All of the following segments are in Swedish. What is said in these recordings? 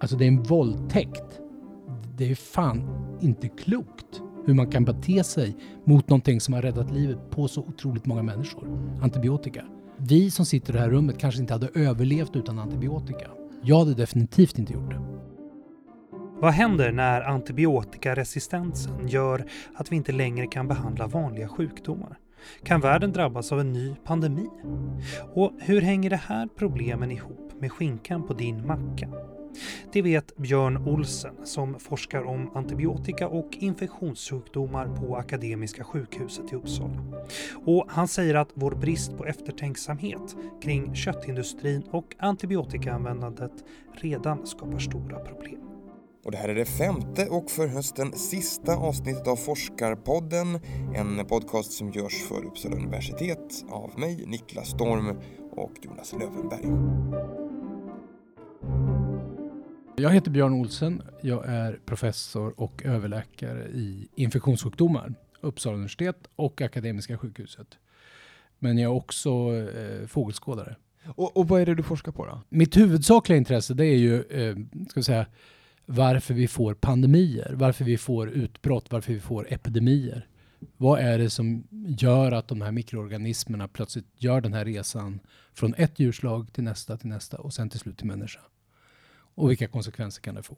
Alltså det är en våldtäkt. Det är fan inte klokt hur man kan bete sig mot någonting som har räddat livet på så otroligt många människor. Antibiotika. Vi som sitter i det här rummet kanske inte hade överlevt utan antibiotika. Jag hade definitivt inte gjort det. Vad händer när antibiotikaresistensen gör att vi inte längre kan behandla vanliga sjukdomar? Kan världen drabbas av en ny pandemi? Och hur hänger det här problemen ihop med skinkan på din macka? Det vet Björn Olsen som forskar om antibiotika och infektionssjukdomar på Akademiska sjukhuset i Uppsala. Och han säger att vår brist på eftertänksamhet kring köttindustrin och antibiotikaanvändandet redan skapar stora problem. Och det här är det femte och för hösten sista avsnittet av Forskarpodden, en podcast som görs för Uppsala universitet av mig, Niklas Storm och Jonas Lövenberg. Jag heter Björn Olsen. Jag är professor och överläkare i infektionssjukdomar, Uppsala universitet och Akademiska sjukhuset. Men jag är också eh, fågelskådare. Och, och, vad är det du forskar på då? Mitt huvudsakliga intresse det är ju, eh, ska säga, varför vi får pandemier, varför vi får utbrott, varför vi får epidemier. Vad är det som gör att de här mikroorganismerna plötsligt gör den här resan från ett djurslag till nästa, till nästa och sen till slut till människa? Och vilka konsekvenser kan det få?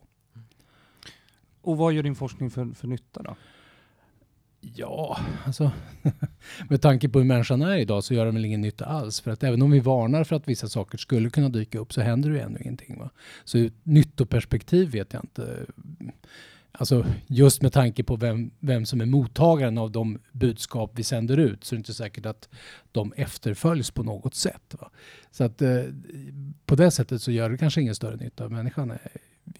Och vad gör din forskning för, för nytta då? Ja, alltså med tanke på hur människan är idag så gör den väl ingen nytta alls. För att även om vi varnar för att vissa saker skulle kunna dyka upp så händer det ju ändå ingenting. Va? Så ur nyttoperspektiv vet jag inte. Alltså just med tanke på vem, vem som är mottagaren av de budskap vi sänder ut så är det inte säkert att de efterföljs på något sätt. Va? Så att eh, på det sättet så gör det kanske ingen större nytta. Människan är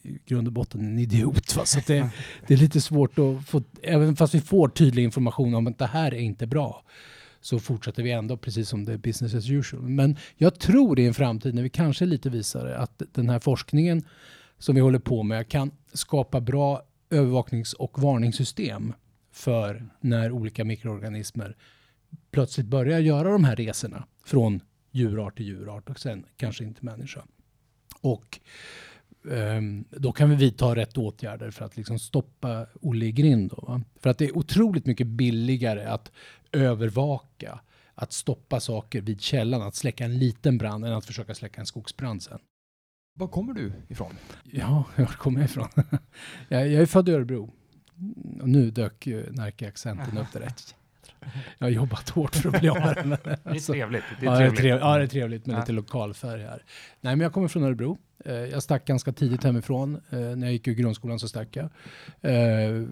i grund och botten en idiot. Va? Så det, det är lite svårt att få, även fast vi får tydlig information om att det här är inte bra, så fortsätter vi ändå precis som det är business as usual. Men jag tror i en framtid när vi kanske lite visar att den här forskningen som vi håller på med kan skapa bra övervaknings och varningssystem för när olika mikroorganismer plötsligt börjar göra de här resorna från djurart till djurart och sen kanske inte människa. Och um, då kan vi vidta rätt åtgärder för att liksom stoppa Olle i grind. Då, va? För att det är otroligt mycket billigare att övervaka, att stoppa saker vid källan, att släcka en liten brand än att försöka släcka en skogsbrand sen. Var kommer du ifrån? Ja, var kommer jag ifrån? jag, jag är född i Örebro. Och nu dök Närke-accenten upp direkt. Jag har jobbat hårt för att bli av med den. Det är trevligt. Det är trevligt. Ja, det är trevligt med ja. lite lokalfärg här. Nej, men jag kommer från Örebro. Eh, jag stack ganska tidigt hemifrån. Eh, när jag gick i grundskolan så stack jag. Eh,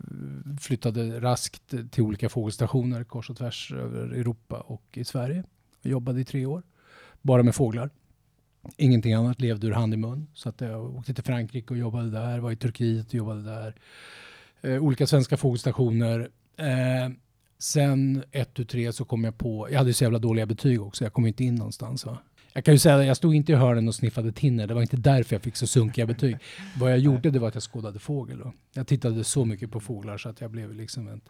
flyttade raskt till olika fågelstationer kors och tvärs över Europa och i Sverige. Jag jobbade i tre år, bara med fåglar. Ingenting annat levde ur hand i mun. Så att jag åkte till Frankrike och jobbade där, var i Turkiet och jobbade där. Eh, olika svenska fågelstationer. Eh, sen ett tu tre så kom jag på, jag hade så jävla dåliga betyg också, jag kom inte in någonstans. Va? Jag kan ju säga att jag stod inte i hörnen och sniffade tinner, det var inte därför jag fick så sunkiga betyg. Vad jag gjorde det var att jag skådade fågel. Då. Jag tittade så mycket på fåglar så att jag blev liksom en,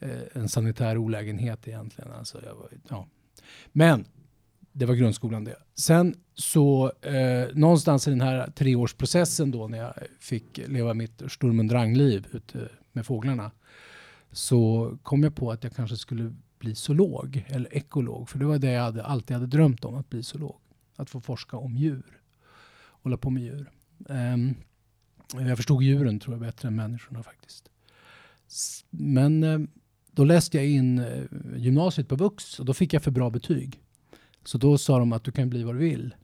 eh, en sanitär olägenhet egentligen. Alltså jag var, ja. Men det var grundskolan det. Sen så eh, någonstans i den här treårsprocessen då när jag fick leva mitt Sturm und Drang-liv ute med fåglarna så kom jag på att jag kanske skulle bli zoolog eller ekolog. För det var det jag hade, alltid hade drömt om, att bli zoolog. Att få forska om djur. Hålla på med djur. Um, jag förstod djuren tror jag bättre än människorna faktiskt. Men uh, då läste jag in eh, gymnasiet på Vux och då fick jag för bra betyg. Så då sa de att du kan bli vad du vill.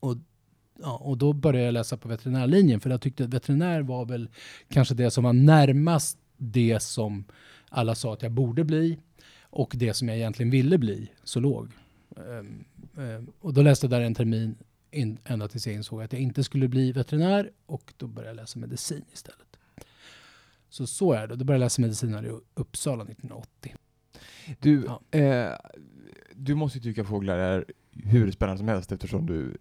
Och, ja, och då började jag läsa på veterinärlinjen för jag tyckte att veterinär var väl kanske det som var närmast det som alla sa att jag borde bli och det som jag egentligen ville bli, zoolog. Um, um, och då läste jag där en termin in, ända tills jag insåg att jag inte skulle bli veterinär och då började jag läsa medicin istället. Så så är det. Då började jag läsa medicin här i Uppsala 1980. Du, ja. eh, du måste ju tycka fåglar är hur spännande som helst eftersom du,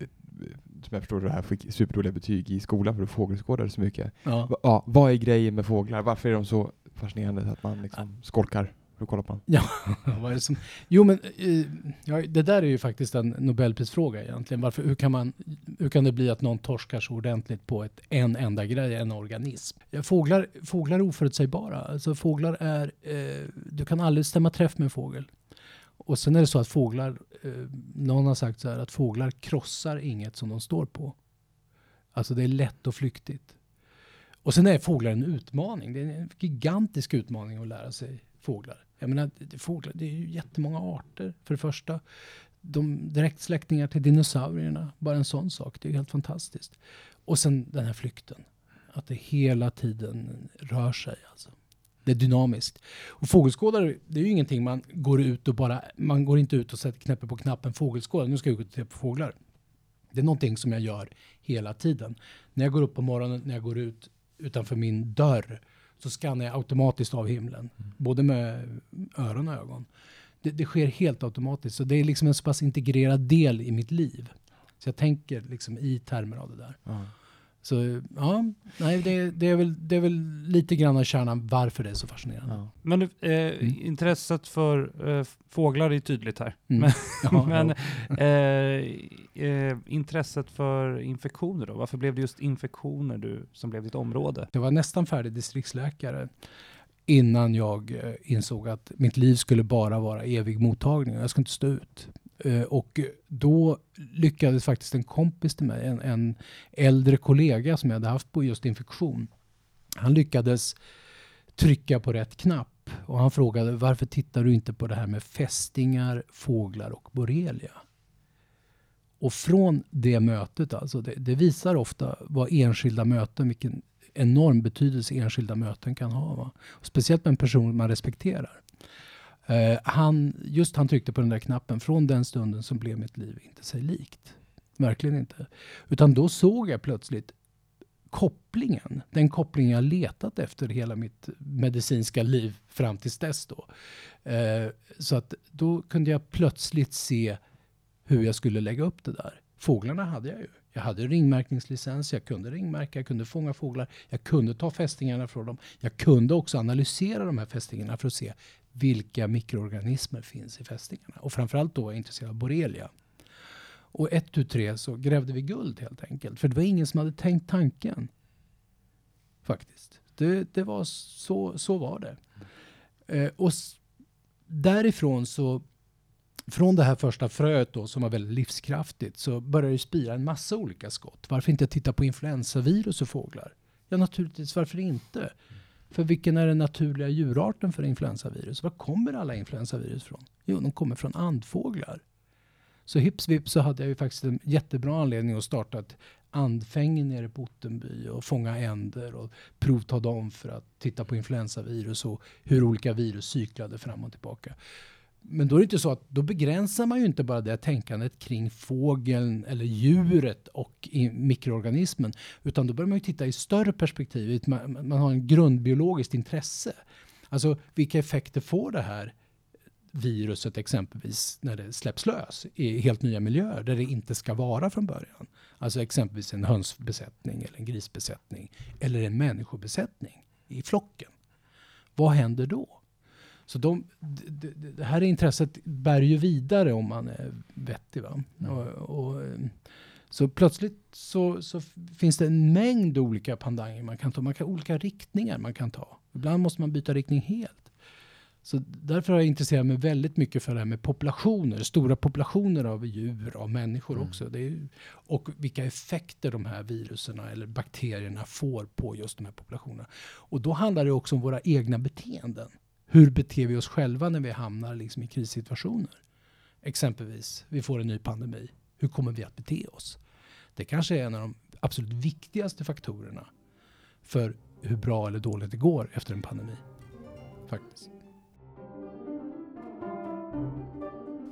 som jag förstår det här, fick superdåliga betyg i skolan för du fågelskådade så mycket. Ja. ja. vad är grejen med fåglar? Varför är de så fascinerande att man liksom skolkar? Du kollar på den? Ja, vad är det som... Jo, men eh, ja, det där är ju faktiskt en Nobelprisfråga egentligen. Varför, hur, kan man, hur kan det bli att någon torskar så ordentligt på ett, en enda grej, en organism? Ja, fåglar, fåglar är oförutsägbara. Alltså, fåglar är... Eh, du kan aldrig stämma träff med en fågel. Och sen är det så att fåglar, eh, någon har sagt så här att fåglar krossar inget som de står på. Alltså det är lätt och flyktigt. Och sen är fåglar en utmaning. Det är en gigantisk utmaning att lära sig fåglar. Jag menar, fåglar, det är ju jättemånga arter för det första. De direktsläktingar till dinosaurierna, bara en sån sak. Det är helt fantastiskt. Och sen den här flykten. Att det hela tiden rör sig. Alltså. Det är dynamiskt. Och fågelskådare, det är ju ingenting man går ut och bara, man går inte ut och sätter knäpper på knappen fågelskådare. Nu ska jag gå ut och titta på fåglar. Det är någonting som jag gör hela tiden. När jag går upp på morgonen, när jag går ut utanför min dörr så skannar jag automatiskt av himlen. Mm. Både med öron och ögon. Det, det, sker helt automatiskt. Så det är liksom en så pass integrerad del i mitt liv. Så jag tänker liksom i termer av det där. Mm. Så ja, nej, det, det, är väl, det är väl lite grann av kärnan varför det är så fascinerande. Ja. Men eh, mm. intresset för eh, fåglar är tydligt här. Mm. Men, ja, men eh, eh, intresset för infektioner då? Varför blev det just infektioner du, som blev ditt område? Jag var nästan färdig distriktsläkare innan jag eh, insåg att mitt liv skulle bara vara evig mottagning. Jag ska inte stå ut. Eh, och då lyckades faktiskt en kompis till mig, en, en äldre kollega som jag hade haft på just infektion. Han lyckades trycka på rätt knapp och han frågade varför tittar du inte på det här med fästingar, fåglar och borrelia? Och från det mötet, alltså det, det visar ofta vad enskilda möten, vilken enorm betydelse enskilda möten kan ha. Va? Speciellt med en person man respekterar. Eh, han, just han tryckte på den där knappen. Från den stunden så blev mitt liv inte sig likt. Verkligen inte. Utan då såg jag plötsligt kopplingen. Den koppling jag letat efter hela mitt medicinska liv fram tills dess. Då. Eh, så att då kunde jag plötsligt se hur jag skulle lägga upp det där. Fåglarna hade jag ju. Jag hade ringmärkningslicens, jag kunde ringmärka, jag kunde fånga fåglar, jag kunde ta fästingarna från dem. Jag kunde också analysera de här fästingarna för att se vilka mikroorganismer finns i fästingarna. Och framförallt då var jag intresserad av borrelia. Och ett tu tre så grävde vi guld helt enkelt. För det var ingen som hade tänkt tanken. Faktiskt. Det, det var så, så var det. Eh, och därifrån så från det här första fröet då, som var väldigt livskraftigt så började det spira en massa olika skott. Varför inte titta på influensavirus och fåglar? Ja, naturligtvis, varför inte? För vilken är den naturliga djurarten för influensavirus? Var kommer alla influensavirus från? Jo, de kommer från andfåglar. Så hips vips så hade jag ju faktiskt en jättebra anledning att starta ett andfänge nere på Ottenby och fånga änder och provta dem för att titta på influensavirus och hur olika virus cyklade fram och tillbaka. Men då är det inte så att då begränsar man ju inte bara det tänkandet kring fågeln eller djuret och mikroorganismen. Utan då börjar man ju titta i större perspektiv. Man, man har en grundbiologiskt intresse. Alltså vilka effekter får det här viruset exempelvis när det släpps lös i helt nya miljöer där det inte ska vara från början. Alltså exempelvis en hönsbesättning eller en grisbesättning eller en människobesättning i flocken. Vad händer då? Så de, det, det här intresset bär ju vidare om man är vettig. Va? Mm. Och, och, så plötsligt så, så, finns det en mängd olika pandanger man kan ta. Man kan, olika riktningar man kan ta. Ibland måste man byta riktning helt. Så därför har jag intresserat mig väldigt mycket för det här med populationer. Stora populationer av djur, av människor mm. också. Är, och vilka effekter de här viruserna eller bakterierna får på just de här populationerna. Och då handlar det också om våra egna beteenden hur beter vi oss själva när vi hamnar liksom i krissituationer? Exempelvis, vi får en ny pandemi. Hur kommer vi att bete oss? Det kanske är en av de absolut viktigaste faktorerna för hur bra eller dåligt det går efter en pandemi. Faktiskt.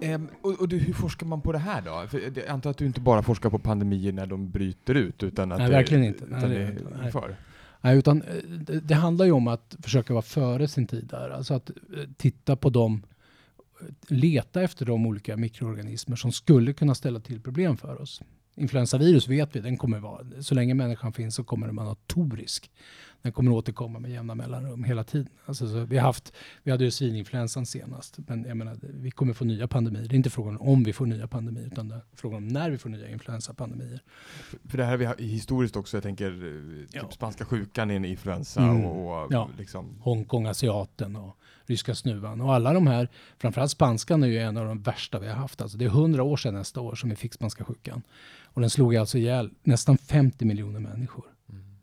Um, och, och du, hur forskar man på det här då? För jag antar att du inte bara forskar på pandemier när de bryter ut, utan att Nej, det, verkligen inte. Nej, det, är inför? Nej, utan eh, det, handlar ju om att försöka vara före sin tid där. Alltså att eh, titta på dem, eh, leta efter de olika mikroorganismer som skulle kunna ställa till problem för oss. Influensavirus vet vi, den kommer vara, så länge människan finns så kommer den vara notorisk. Den kommer återkomma med jämna mellanrum hela tiden. Alltså, så vi, har haft, vi hade ju svininfluensan senast, men jag menar, vi kommer få nya pandemier. Det är inte frågan om vi får nya pandemier, utan det är frågan om när vi får nya influensapandemier. För det här har vi historiskt också, jag tänker eh, typ Ja. spanska sjukan är en influensa Mm. och, och Ja. liksom Hongkong, asiaten och ryska snuvan. Och alla de här, framförallt spanskan är ju en av de värsta vi har haft. Alltså det är hundra år sedan nästa år som vi fick spanska sjukan. Och den slog alltså ihjäl nästan 50 miljoner människor.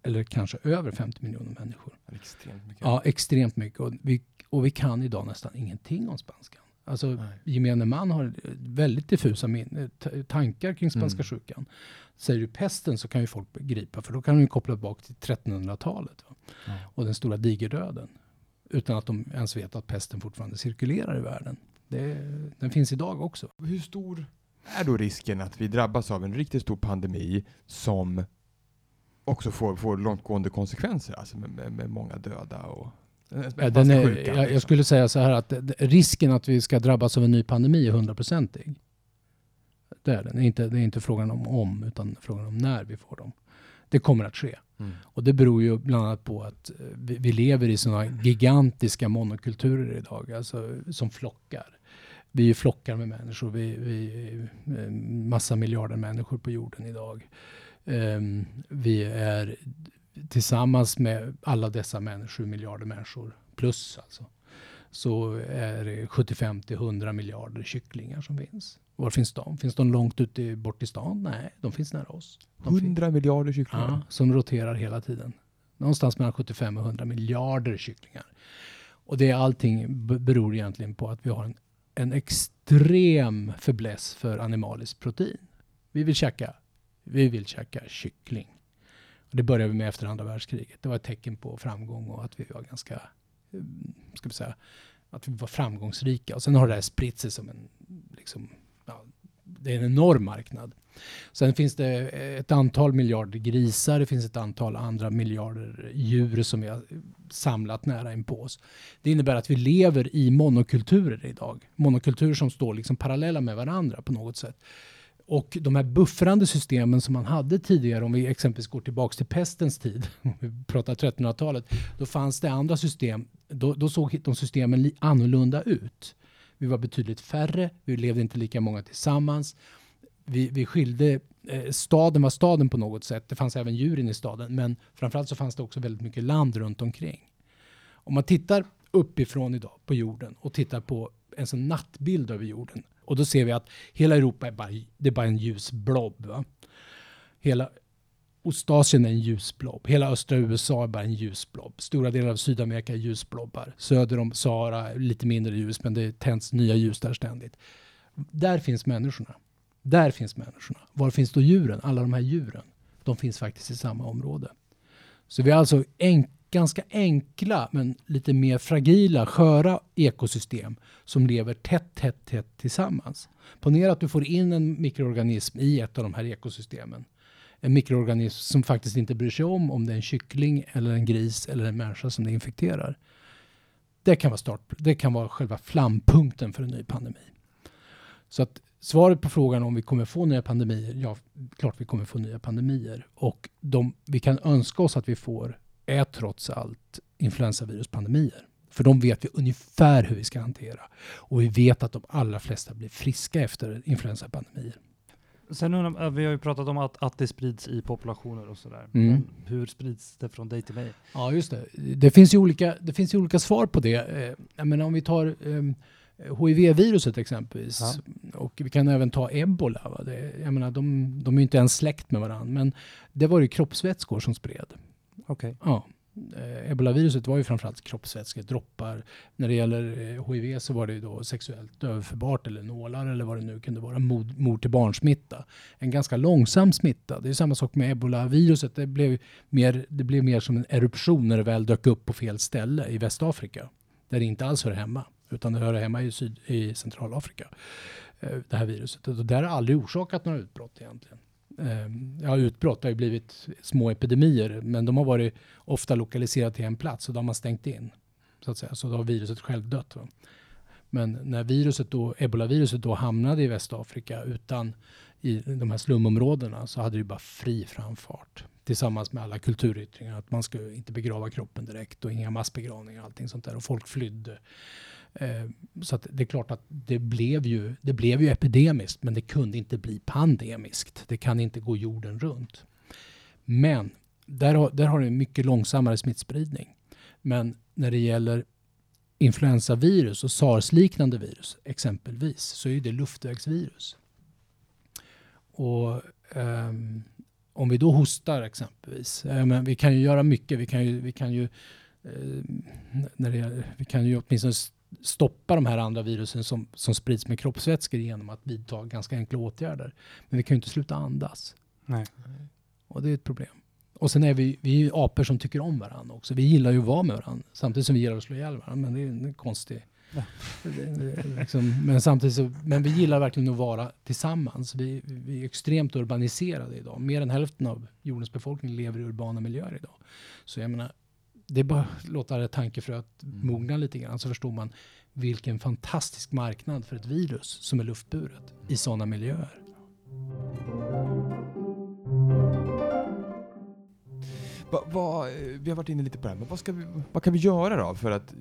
Eller kanske över 50 miljoner människor. extremt mycket. Ja, extremt mycket. Och vi, och vi kan idag nästan ingenting om spanskan. Alltså Nej. gemene man har väldigt diffusa tankar kring spanska Mm. sjukan. Säger du pesten så kan ju folk begripa, för då kan de ju koppla tillbaka till 1300-talet. Va? Ja. Och den stora digerdöden. Utan att de ens vet att pesten fortfarande cirkulerar i världen. Det, den finns idag också. Hur stor är då risken att vi drabbas av en riktigt stor pandemi som också får, får långtgående konsekvenser, alltså med, med, med många döda och Ja, Den är, sjukan, jag, jag liksom. skulle säga så här att risken att vi ska drabbas av en ny pandemi är hundraprocentig. Det är den. Det är inte, det är inte frågan om om, utan frågan om när vi får dem. Det kommer att ske. Mm. Och det beror ju bland annat på att eh, vi, vi lever i sådana gigantiska monokulturer idag, alltså som flockar. Vi är flockar med människor, vi, vi är en massa miljarder människor på jorden idag. Ehm, vi är tillsammans med alla dessa människor, 7 miljarder människor plus alltså, så är det 75 till 100 miljarder kycklingar som finns. Var finns de? Finns de långt ute bort i stan? Nej, de finns nära oss. De fin- 100 miljarder kycklingar. Ja, som roterar hela tiden. Någonstans mellan 75 och 100 miljarder kycklingar. Och det är allting beror egentligen på att vi har en, en extrem fäbless för animaliskt protein. Vi vill käka, vi vill käka kyckling. Och det började vi med efter andra världskriget. Det var ett tecken på framgång och att vi var ganska, eh, ska vi säga, att vi var framgångsrika. Och sen har det här spritt sig som en, liksom, ja, det är en enorm marknad. Sen finns det eh, ett antal miljarder grisar, det finns ett antal andra miljarder djur som vi har samlat nära inpå oss. Det innebär att vi lever i monokulturer idag. Monokulturer som står liksom parallella med varandra på något sätt. Och de här buffrande systemen som man hade tidigare, om vi exempelvis går tillbaka till pestens tid, om vi pratar 1300-talet, då fanns det andra system. Då, då såg de systemen annorlunda ut. Vi var betydligt färre, vi levde inte lika många tillsammans vi, vi skilde, eh, staden var staden på något sätt. Det fanns även djur inne i staden, men framförallt så fanns det också väldigt mycket land runt omkring. Om man tittar uppifrån idag på jorden och tittar på en sån nattbild över jorden och då ser vi att hela Europa är bara, det är bara en ljus blob. Va? Hela Ostasien är en ljusblob. Hela östra USA är bara en ljusblob. Stora delar av Sydamerika är ljusblobbar. Söder om Sahara är lite mindre ljus, men det tänds nya ljus där ständigt. Där finns människorna. Där finns människorna. Var finns då djuren? Alla de här djuren. De finns faktiskt i samma område. Så vi har alltså en, ganska enkla men lite mer fragila, sköra ekosystem som lever tätt, tätt, tätt tillsammans. Ponera att du får in en mikroorganism i ett av de här ekosystemen. En mikroorganism som faktiskt inte bryr sig om om det är en kyckling eller en gris eller en människa som det infekterar. Det kan vara, start, det kan vara själva flampunkten för en ny pandemi. Så att svaret på frågan om vi kommer få nya pandemier, ja, klart vi kommer få nya pandemier. Och de vi kan önska oss att vi får är trots allt influensaviruspandemier. För de vet vi ungefär hur vi ska hantera. Och vi vet att de allra flesta blir friska efter influensapandemier. Sen undrar, vi har ju pratat om att, att det sprids i populationer och sådär. Mm. Men hur sprids det från dig till mig? Ja, just det. Det finns ju olika, det finns olika svar på det. Eh, Jag menar, om vi tar ehm, HIV-viruset exempelvis. Ja. Och vi kan även ta ebola. Va? Det, jag menar, de, de är ju inte ens släkt med varandra. Men det var ju kroppsvätskor som spred. Okej. Ja. Eh, Ebola-viruset var ju framförallt kroppsvätskor, droppar. När det gäller eh, HIV så var det ju då sexuellt överförbart eller nålar eller vad det nu kunde vara. Mor, mor till barnsmitta. En ganska långsam smitta. Det är samma sak med ebola-viruset. Det blev, mer, det blev mer som en eruption när det väl dök upp på fel ställe i Västafrika. Där det inte alls hör hemma. Utan det hör hemma i, syd, i Centralafrika. eh, Det här viruset. Och det har aldrig orsakat några utbrott egentligen. Eh, ja, utbrott har ju blivit små epidemier, men de har varit ofta lokaliserade till en plats och då har man stängt in. Så att säga. Så då har viruset själv dött. Va? Men när viruset då, ebolaviruset då hamnade i Västafrika utan i de här slumområdena så hade det bara fri framfart tillsammans med alla kulturyttringar. Att man ska inte begrava kroppen direkt och inga massbegravningar och allting sånt där. Och folk flydde. Eh, så det är klart att det blev, ju, det blev ju epidemiskt men det kunde inte bli pandemiskt. Det kan inte gå jorden runt. Men där har, där har det mycket långsammare smittspridning. Men när det gäller influensavirus och sars-liknande virus exempelvis så är det luftvägsvirus. Och um, om vi då hostar exempelvis, eh, men vi kan ju göra mycket. Vi kan ju, vi kan ju, eh, när det, vi kan ju åtminstone stoppa de här andra virusen som, som sprids med kroppsvätskor genom att vidta ganska enkla åtgärder. Men vi kan ju inte sluta andas. Nej. Och det är ett problem. Och sen är vi, vi är apor som tycker om varandra också. Vi gillar ju att vara med varandra samtidigt som vi gillar att slå ihjäl varandra. Men det är en konstig... Ja. liksom, men samtidigt så, men vi gillar verkligen att vara tillsammans. Vi, vi är extremt urbaniserade idag. Mer än hälften av jordens befolkning lever i urbana miljöer idag. Så jag menar, det är bara att låta det tankefröet mm. mogna lite grann så förstår man vilken fantastisk marknad för ett virus som är luftburet i sådana miljöer. Va, va, vi har varit inne lite på det här, men vad, vi, vad kan vi göra då för att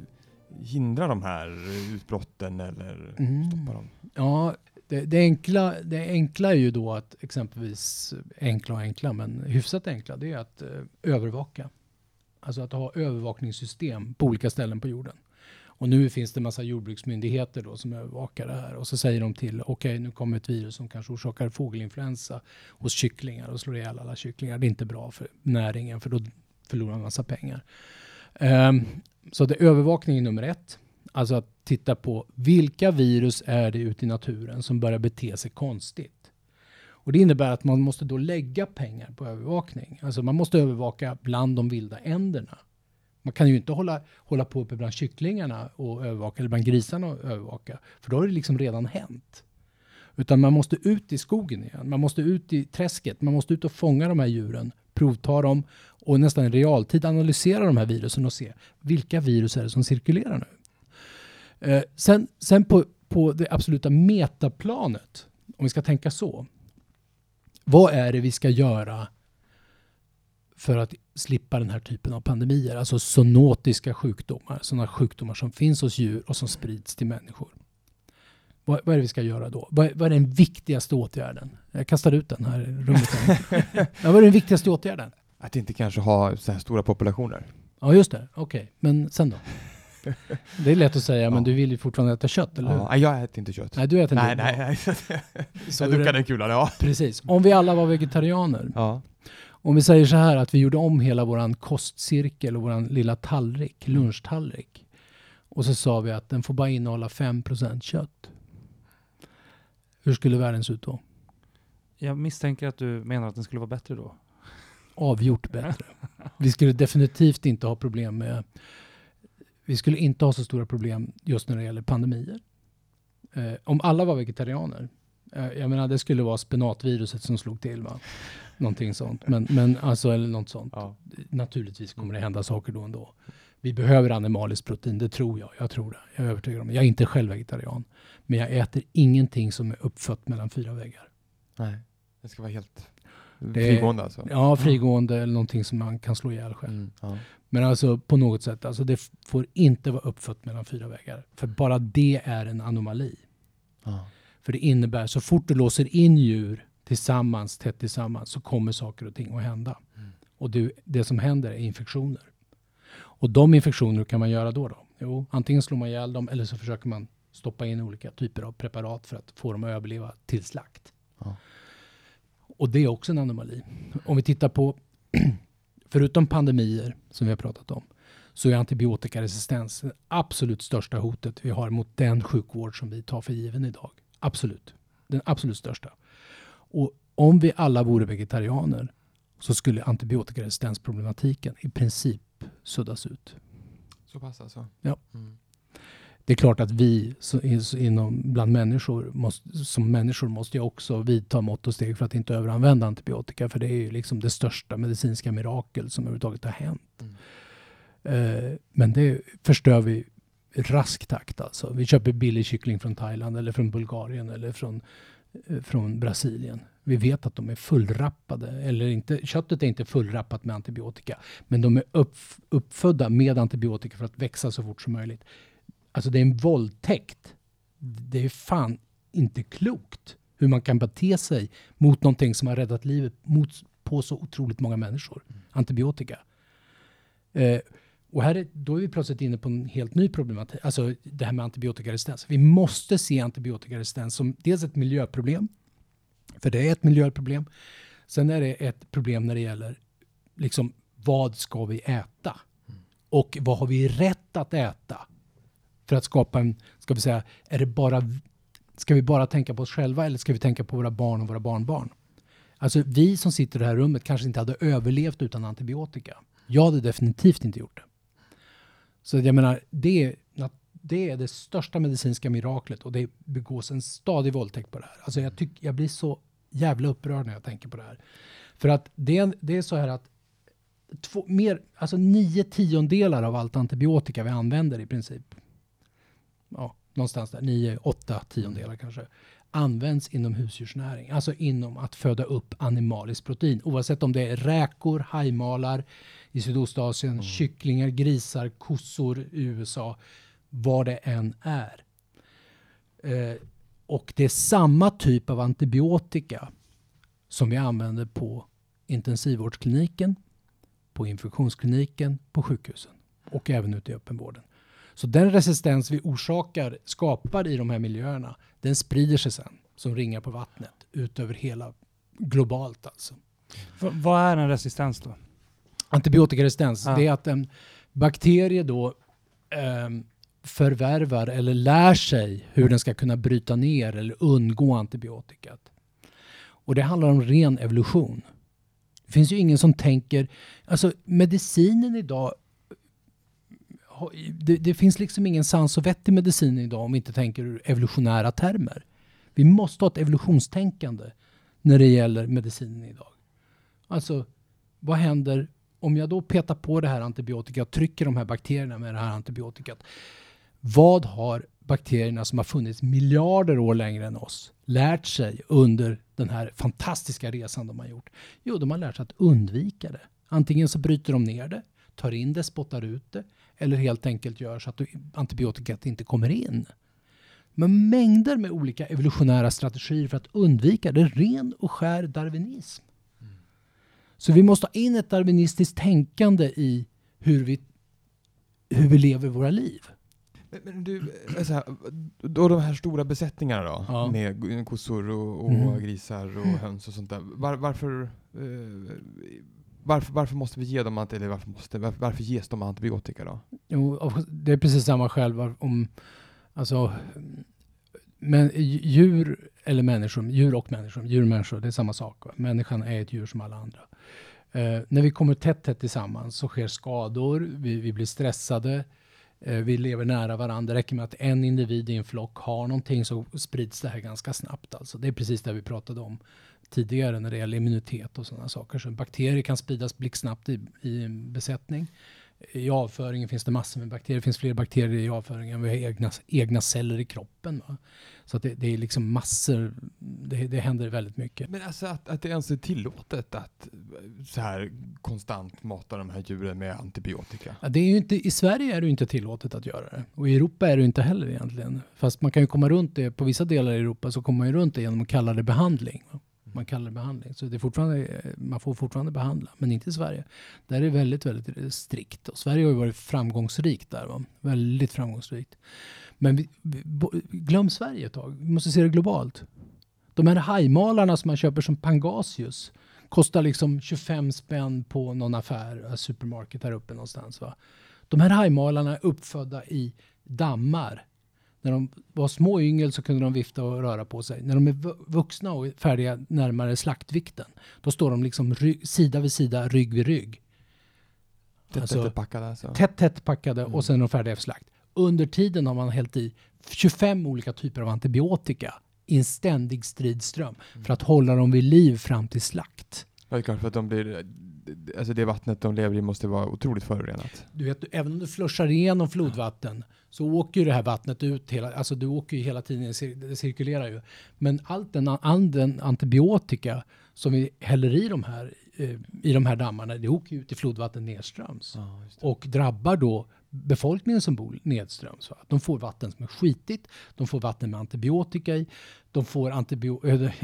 hindra de här utbrotten eller mm. stoppa dem? Ja, det, det, enkla, det enkla är ju då att exempelvis, enkla och enkla, men hyfsat enkla, det är att eh, övervaka. Alltså att ha övervakningssystem på olika ställen på jorden. Och nu finns det en massa jordbruksmyndigheter då som övervakar det här och så säger de till, okej okay, nu kommer ett virus som kanske orsakar fågelinfluensa hos kycklingar och slår ihjäl alla kycklingar. Det är inte bra för näringen för då förlorar man massa pengar. Um, så det är övervakning nummer ett. Alltså att titta på vilka virus är det ute i naturen som börjar bete sig konstigt. Och det innebär att man måste då lägga pengar på övervakning. Alltså man måste övervaka bland de vilda änderna. Man kan ju inte hålla, hålla på uppe bland kycklingarna och övervaka, eller bland grisarna och övervaka, för då har det liksom redan hänt. Utan man måste ut i skogen igen, man måste ut i träsket, man måste ut och fånga de här djuren, provta dem och nästan i realtid analysera de här virusen och se vilka virus är det som cirkulerar nu. Eh, sen sen på, på det absoluta metaplanet, om vi ska tänka så. Vad är det vi ska göra för att slippa den här typen av pandemier, alltså zoonotiska sjukdomar, sådana sjukdomar som finns hos djur och som sprids till människor. Vad, vad är det vi ska göra då? Vad, vad, är den viktigaste åtgärden? Jag kastar ut den här i rummet. ja, vad är den viktigaste åtgärden? Att inte kanske ha så här stora populationer. Ja, just det. Okej, okay. men sen då? Det är lätt att säga, ja. men du vill ju fortfarande äta kött, eller hur? Ja, jag äter inte kött. Nej, du äter inte Nej, nej, nej. jag duckar den kulan, ja. Precis. Om vi alla var vegetarianer, ja. Om vi säger så här att vi gjorde om hela våran kostcirkel och våran lilla tallrik, mm. lunchtallrik. Och så sa vi att den får bara innehålla 5% kött. Hur skulle världen se ut då? Jag misstänker att du menar att den skulle vara bättre då? Avgjort bättre. vi skulle definitivt inte ha problem med... Vi skulle inte ha så stora problem just när det gäller pandemier. Eh, om alla var vegetarianer, eh, jag menar det skulle vara spenatviruset som slog till. Va? Någonting sånt. Men, men alltså, eller något sånt. Ja. Naturligtvis kommer det hända saker då och då. Vi behöver animaliskt protein, det tror jag. Jag tror det. Jag är övertygad om det. Jag är inte själv vegetarian. Men jag äter ingenting som är uppfött mellan fyra väggar. Nej, det ska vara helt frigående alltså? Ja, frigående eller någonting som man kan slå ihjäl själv. Mm, ja. Men alltså på något sätt, alltså det får inte vara uppfött mellan fyra väggar. För bara det är en anomali. Ja. För det innebär, så fort du låser in djur tillsammans, tätt tillsammans, så kommer saker och ting att hända. Mm. Och det, det som händer är infektioner. Och de infektioner kan man göra då? då? Jo, antingen slår man ihjäl dem eller så försöker man stoppa in olika typer av preparat för att få dem att överleva till slakt. Ja. Och det är också en anomali. Om vi tittar på, förutom pandemier som vi har pratat om, så är antibiotikaresistens det absolut största hotet vi har mot den sjukvård som vi tar för given idag. Absolut. Den absolut största. Och om vi alla vore vegetarianer så skulle antibiotikaresistensproblematiken i princip suddas ut. Så pass alltså? Ja. Mm. Det är klart att vi inom, bland människor måste, som människor måste jag också vidta mått och steg för att inte överanvända antibiotika. För det är ju liksom det största medicinska mirakel som överhuvudtaget har hänt. Mm. Uh, men det förstör vi rask takt alltså. Vi köper billig kyckling från Thailand eller från Bulgarien eller från, eh, från Brasilien. Vi vet att de är fullrappade, eller inte, köttet är inte fullrappat med antibiotika, men de är upp, uppfödda med antibiotika för att växa så fort som möjligt. Alltså det är en våldtäkt. Det är fan inte klokt hur man kan bete sig mot någonting som har räddat livet mot, på så otroligt många människor. Antibiotika. Eh, och här är, då är vi plötsligt inne på en helt ny problematik, alltså det här med antibiotikaresistens. Vi måste se antibiotikaresistens som dels ett miljöproblem, för det är ett miljöproblem. Sen är det ett problem när det gäller liksom, vad ska vi äta? Och vad har vi rätt att äta? För att skapa en, ska vi säga, är det bara, ska vi bara tänka på oss själva eller ska vi tänka på våra barn och våra barnbarn? Alltså vi som sitter i det här rummet kanske inte hade överlevt utan antibiotika. Jag hade definitivt inte gjort det. Så jag menar, det, det är det största medicinska miraklet och det begås en stadig våldtäkt på det här. Alltså jag, tyck, jag blir så jävla upprörd när jag tänker på det här. För att det, det är så här att två, mer, alltså nio tiondelar av allt antibiotika vi använder i princip, ja, någonstans där, nio, åtta tiondelar kanske, används inom husdjursnäring. Alltså inom att föda upp animaliskt protein. Oavsett om det är räkor, hajmalar i Sydostasien, mm. kycklingar, grisar, kossor i USA, vad det än är. Eh, och det är samma typ av antibiotika som vi använder på intensivvårdskliniken, på infektionskliniken, på sjukhusen och även ute i öppenvården. Så den resistens vi orsakar, skapar i de här miljöerna, den sprider sig sen som ringar på vattnet ut över hela globalt alltså. V vad är en resistens då? Antibiotikaresistens, ja. det är att en bakterie då eh, förvärvar eller lär sig hur den ska kunna bryta ner eller undgå antibiotikat. Och det handlar om ren evolution. Det finns ju ingen som tänker, alltså medicinen idag det, det, finns liksom ingen sans och vett i medicinen idag om vi inte tänker ur evolutionära termer. Vi måste ha ett evolutionstänkande när det gäller medicinen idag. Alltså, vad händer om jag då petar på det här antibiotikat, trycker de här bakterierna med det här antibiotikat. Vad har bakterierna som har funnits miljarder år längre än oss lärt sig under den här fantastiska resan de har gjort? Jo, de har lärt sig att undvika det. Antingen så bryter de ner det, tar in det, spottar ut det eller helt enkelt gör så att antibiotikat inte kommer in. Men mängder med olika evolutionära strategier för att undvika det. ren och skär darwinism. Så vi måste ha in ett darwinistiskt tänkande i hur vi, hur vi lever våra liv. Men, du, alltså, då de här stora besättningarna då, ja. med kossor och, och mm. grisar och höns och sånt där. Var, varför, eh, varför, varför måste vi ge dem, eller varför, måste, varför, varför ges de antibiotika då? Jo, det är precis samma skäl om, alltså, men djur eller människor, djur och människor, djur och människor, det är samma sak. Människan är ett djur som alla andra. Eh, när vi kommer tätt, tätt tillsammans så sker skador, vi, vi blir stressade, eh, vi lever nära varandra. Det räcker med att en individ i en flock har någonting så sprids det här ganska snabbt. Alltså. Det är precis det vi pratade om tidigare när det gäller immunitet och sådana saker. Så bakterier kan spridas blixtsnabbt i, i en besättning. I avföringen finns det massor med bakterier. Det finns fler bakterier i avföringen än vi har egna, egna celler i kroppen. Va? Så det, det, är liksom massor, det, det händer väldigt mycket. Men alltså att, att det ens är tillåtet att så här konstant mata de här djuren med antibiotika? Ja, det är ju inte, I Sverige är det inte tillåtet att göra det. Och i Europa är det inte heller egentligen. Fast man kan ju komma runt det, på vissa delar i Europa så kommer man ju runt det genom att kalla det behandling. Va? Man kallar det behandling. Så det är fortfarande, eh, man får fortfarande behandla, men inte i Sverige. Där är det väldigt, väldigt strikt. Och Sverige har ju varit framgångsrikt där. Va? Väldigt framgångsrikt. Men vi, vi, glöm Sverige ett tag. Vi måste se det globalt. De här hajmalarna som man köper som Pangasius kostar liksom 25 spänn på någon affär, eh, supermarket här uppe någonstans. Va? De här hajmalarna är uppfödda i dammar när de var små yngel så kunde de vifta och röra på sig. När de är vuxna och färdiga närmare slaktvikten, då står de liksom sida vid sida, rygg vid rygg. Tätt, alltså, tätt packade alltså? Tätt, tätt packade mm. och sen är de färdiga för slakt. Under tiden har man hällt i 25 olika typer av antibiotika i en ständig stridström mm. för att hålla dem vid liv fram till slakt. Ja, det är klart, för att de blir, alltså det vattnet de lever i måste vara otroligt förorenat. Du vet, även om du flushar igenom flodvatten så åker ju det här vattnet ut hela, alltså du åker ju hela tiden, det cirkulerar ju. Men allt den, all den antibiotika som vi häller i de här, eh, i de här dammarna, det åker ut i flodvatten nedströms. Ja, och drabbar då befolkningen som bor nedströms. Va? De får vatten som är skitigt, de får vatten med antibiotika i, de får antibio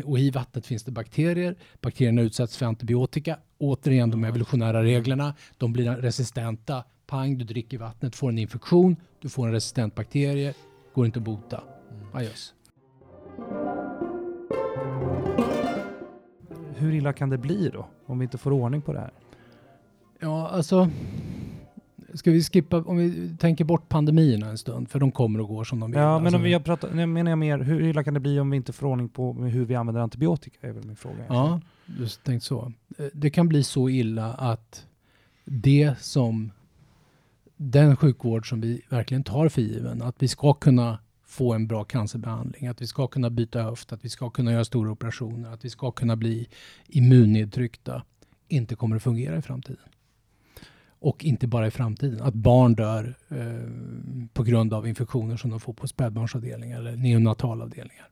och i vattnet finns det bakterier. Bakterierna utsätts för antibiotika. Återigen de evolutionära reglerna. De blir resistenta. Pang, du dricker vattnet, får en infektion, du får en resistent bakterie, går inte att bota. Mm. Adjöss. Hur illa kan det bli då, om vi inte får ordning på det här? Ja, alltså Ska vi skippa, om vi tänker bort pandemierna en stund, för de kommer och går som de vill. Ja, men alltså, om vi pratar, nu menar jag mer, hur illa kan det bli om vi inte får ordning på hur vi använder antibiotika? är väl min fråga. Ja, just tänkt så. Eh, det kan bli så illa att det som den sjukvård som vi verkligen tar för given, att vi ska kunna få en bra cancerbehandling, att vi ska kunna byta höft, att vi ska kunna göra stora operationer, att vi ska kunna bli immunnedtryckta, inte kommer att fungera i framtiden. Och inte bara i framtiden. Att barn dör eh, på grund av infektioner som de får på spädbarnsavdelningar eller neonatalavdelningar.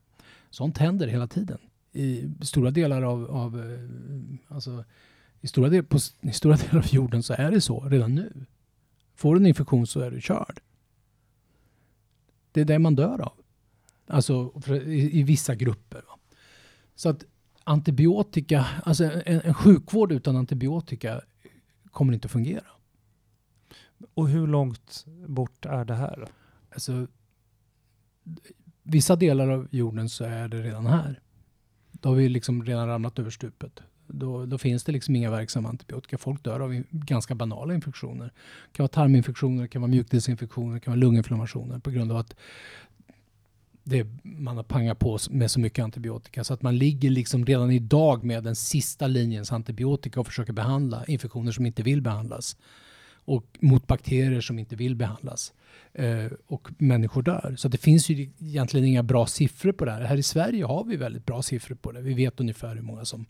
Sånt händer hela tiden. I stora delar av, av eh, alltså, i stora, del, på, i stora delar av jorden så är det så redan nu. Får du en infektion så är du körd. Det är det man dör av. Alltså i, i vissa grupper. Va? Så att antibiotika, alltså en, en sjukvård utan antibiotika kommer inte att fungera. Och hur långt bort är det här? Alltså, vissa delar av jorden så är det redan här. Då har vi liksom redan ramlat över stupet. Då, då, finns det liksom inga verksamma antibiotika. Folk dör av ganska banala infektioner. Det kan vara tarminfektioner, det kan vara mjukdelsinfektioner, det kan vara lunginflammationer på grund av att det, man har pangat på med så mycket antibiotika. Så att man ligger liksom redan idag med den sista linjens antibiotika och försöker behandla infektioner som inte vill behandlas och mot bakterier som inte vill behandlas. Eh, och människor dör. Så det finns ju egentligen inga bra siffror på det här. Här i Sverige har vi väldigt bra siffror på det. Vi vet ungefär hur många som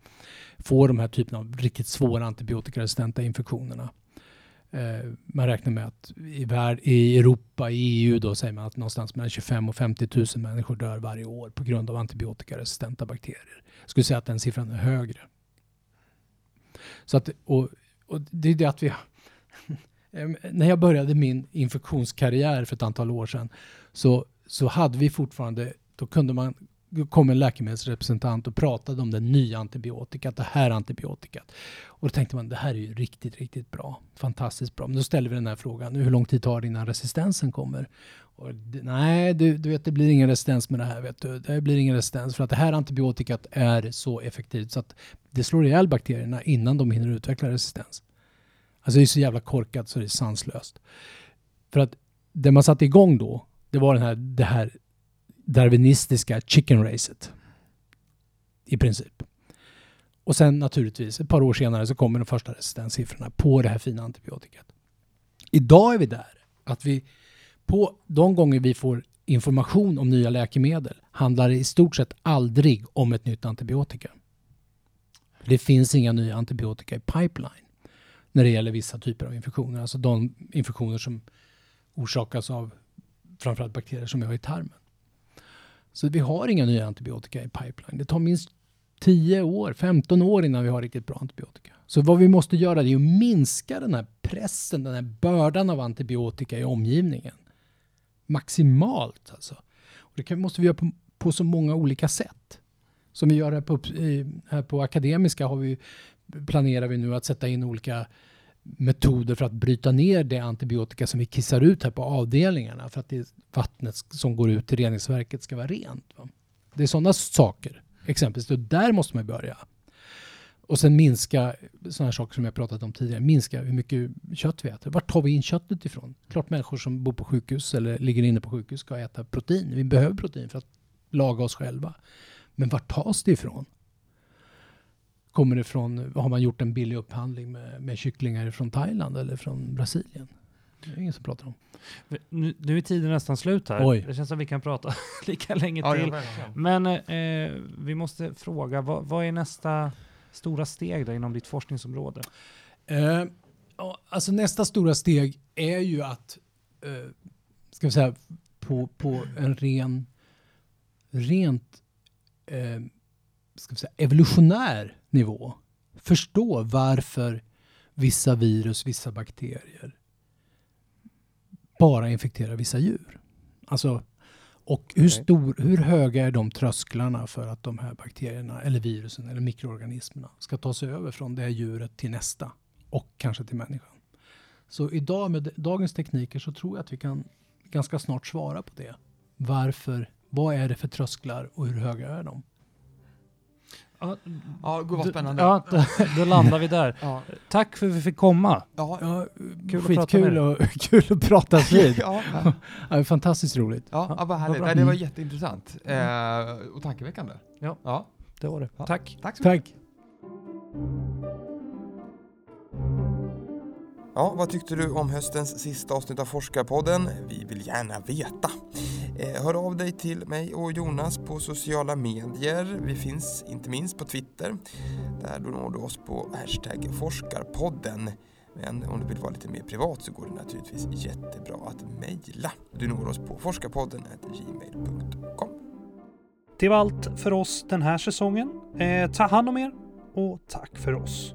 får de här typerna av riktigt svåra antibiotikaresistenta infektionerna. Eh, man räknar med att i, värld, i Europa, i EU då säger man att någonstans mellan 25 och 50 000 människor dör varje år på grund av antibiotikaresistenta bakterier. Jag skulle säga att den siffran är högre. Så att, och, och det är det att vi Ehm, när jag började min infektionskarriär för ett antal år sedan så, så hade vi fortfarande, då kunde man kom en läkemedelsrepresentant och pratade om den nya antibiotikat, det här antibiotikat. Och då tänkte man, det här är ju riktigt, riktigt bra. Fantastiskt bra. Men då ställer vi den här frågan, hur lång tid tar det innan resistensen kommer? Och det, nej, du, du, vet, det blir ingen resistens med det här. Vet du. Det blir ingen resistens för att det här antibiotikat är så effektivt så att det slår ihjäl bakterierna innan de hinner utveckla resistens. Alltså det är så jävla korkat så det är sanslöst. För att det man satte igång då, det var den här, det här darwinistiska chicken racet. I princip. Och sen naturligtvis, ett par år senare så kommer de första resistenssiffrorna på det här fina antibiotikat. Idag är vi där att vi på de gånger vi får information om nya läkemedel handlar det i stort sett aldrig om ett nytt antibiotika. Det finns inga nya antibiotika i pipeline när det gäller vissa typer av infektioner. Alltså de infektioner som orsakas av framförallt bakterier som vi har i tarmen. Så vi har inga nya antibiotika i pipeline. Det tar minst 10 år, 15 år innan vi har riktigt bra antibiotika. Så vad vi måste göra är att minska den här pressen, den här bördan av antibiotika i omgivningen. Maximalt alltså. Och det kan, måste vi göra på, på så många olika sätt. Som vi gör här på, här på Akademiska har vi planerar vi nu att sätta in olika metoder för att bryta ner det antibiotika som vi kissar ut här på avdelningarna för att det vattnet som går ut till reningsverket ska vara rent. Va? Det är sådana saker, exempelvis. Och där måste man börja. Och sen minska sådana saker som jag pratat om tidigare. Minska hur mycket kött vi äter. Var tar vi in köttet ifrån? Klart människor som bor på sjukhus eller ligger inne på sjukhus ska äta protein. Vi behöver protein för att laga oss själva. Men var tas det ifrån? Kommer det från, har man gjort en billig upphandling med, med kycklingar från Thailand eller från Brasilien? Det är ingen som pratar om. Nu, nu är tiden nästan slut här. Oj. Det känns som vi kan prata lika länge ja, till. Men eh, vi måste fråga, vad, vad, är nästa stora steg då inom ditt forskningsområde? Eh, alltså nästa stora steg är ju att, eh, ska vi säga, på, på en ren, rent eh, ska vi säga, evolutionär nivå förstå varför vissa virus, vissa bakterier bara infekterar vissa djur. Alltså, och hur, stor, hur höga är de trösklarna för att de här bakterierna eller virusen eller mikroorganismerna ska ta sig över från det här djuret till nästa och kanske till människan. Så idag med dagens tekniker så tror jag att vi kan ganska snart svara på det. Varför? Vad är det för trösklar och hur höga är de? Ja, ja gud vad spännande. Ja, då, då landar vi där. Ja. Tack för att vi fick komma. Ja, ja kul skitkul och, kul att prata vid. ja, ja. fantastiskt roligt. Ja, ja vad härligt. Vad det var jätteintressant. Eh, och tankeväckande. Ja, ja. det var det. Tack. Tack så mycket. Tack. Ja, vad tyckte du om höstens sista avsnitt av Forskarpodden? Vi vill gärna veta. Eh, hör av dig till mig och Jonas på sociala medier. Vi finns inte minst på Twitter. Där du når du oss på hashtag forskarpodden. Men om du vill vara lite mer privat så går det naturligtvis jättebra att mejla. Du når oss på forskarpodden gmail.com. Det var allt för oss den här säsongen. Eh, ta hand om er och tack för oss.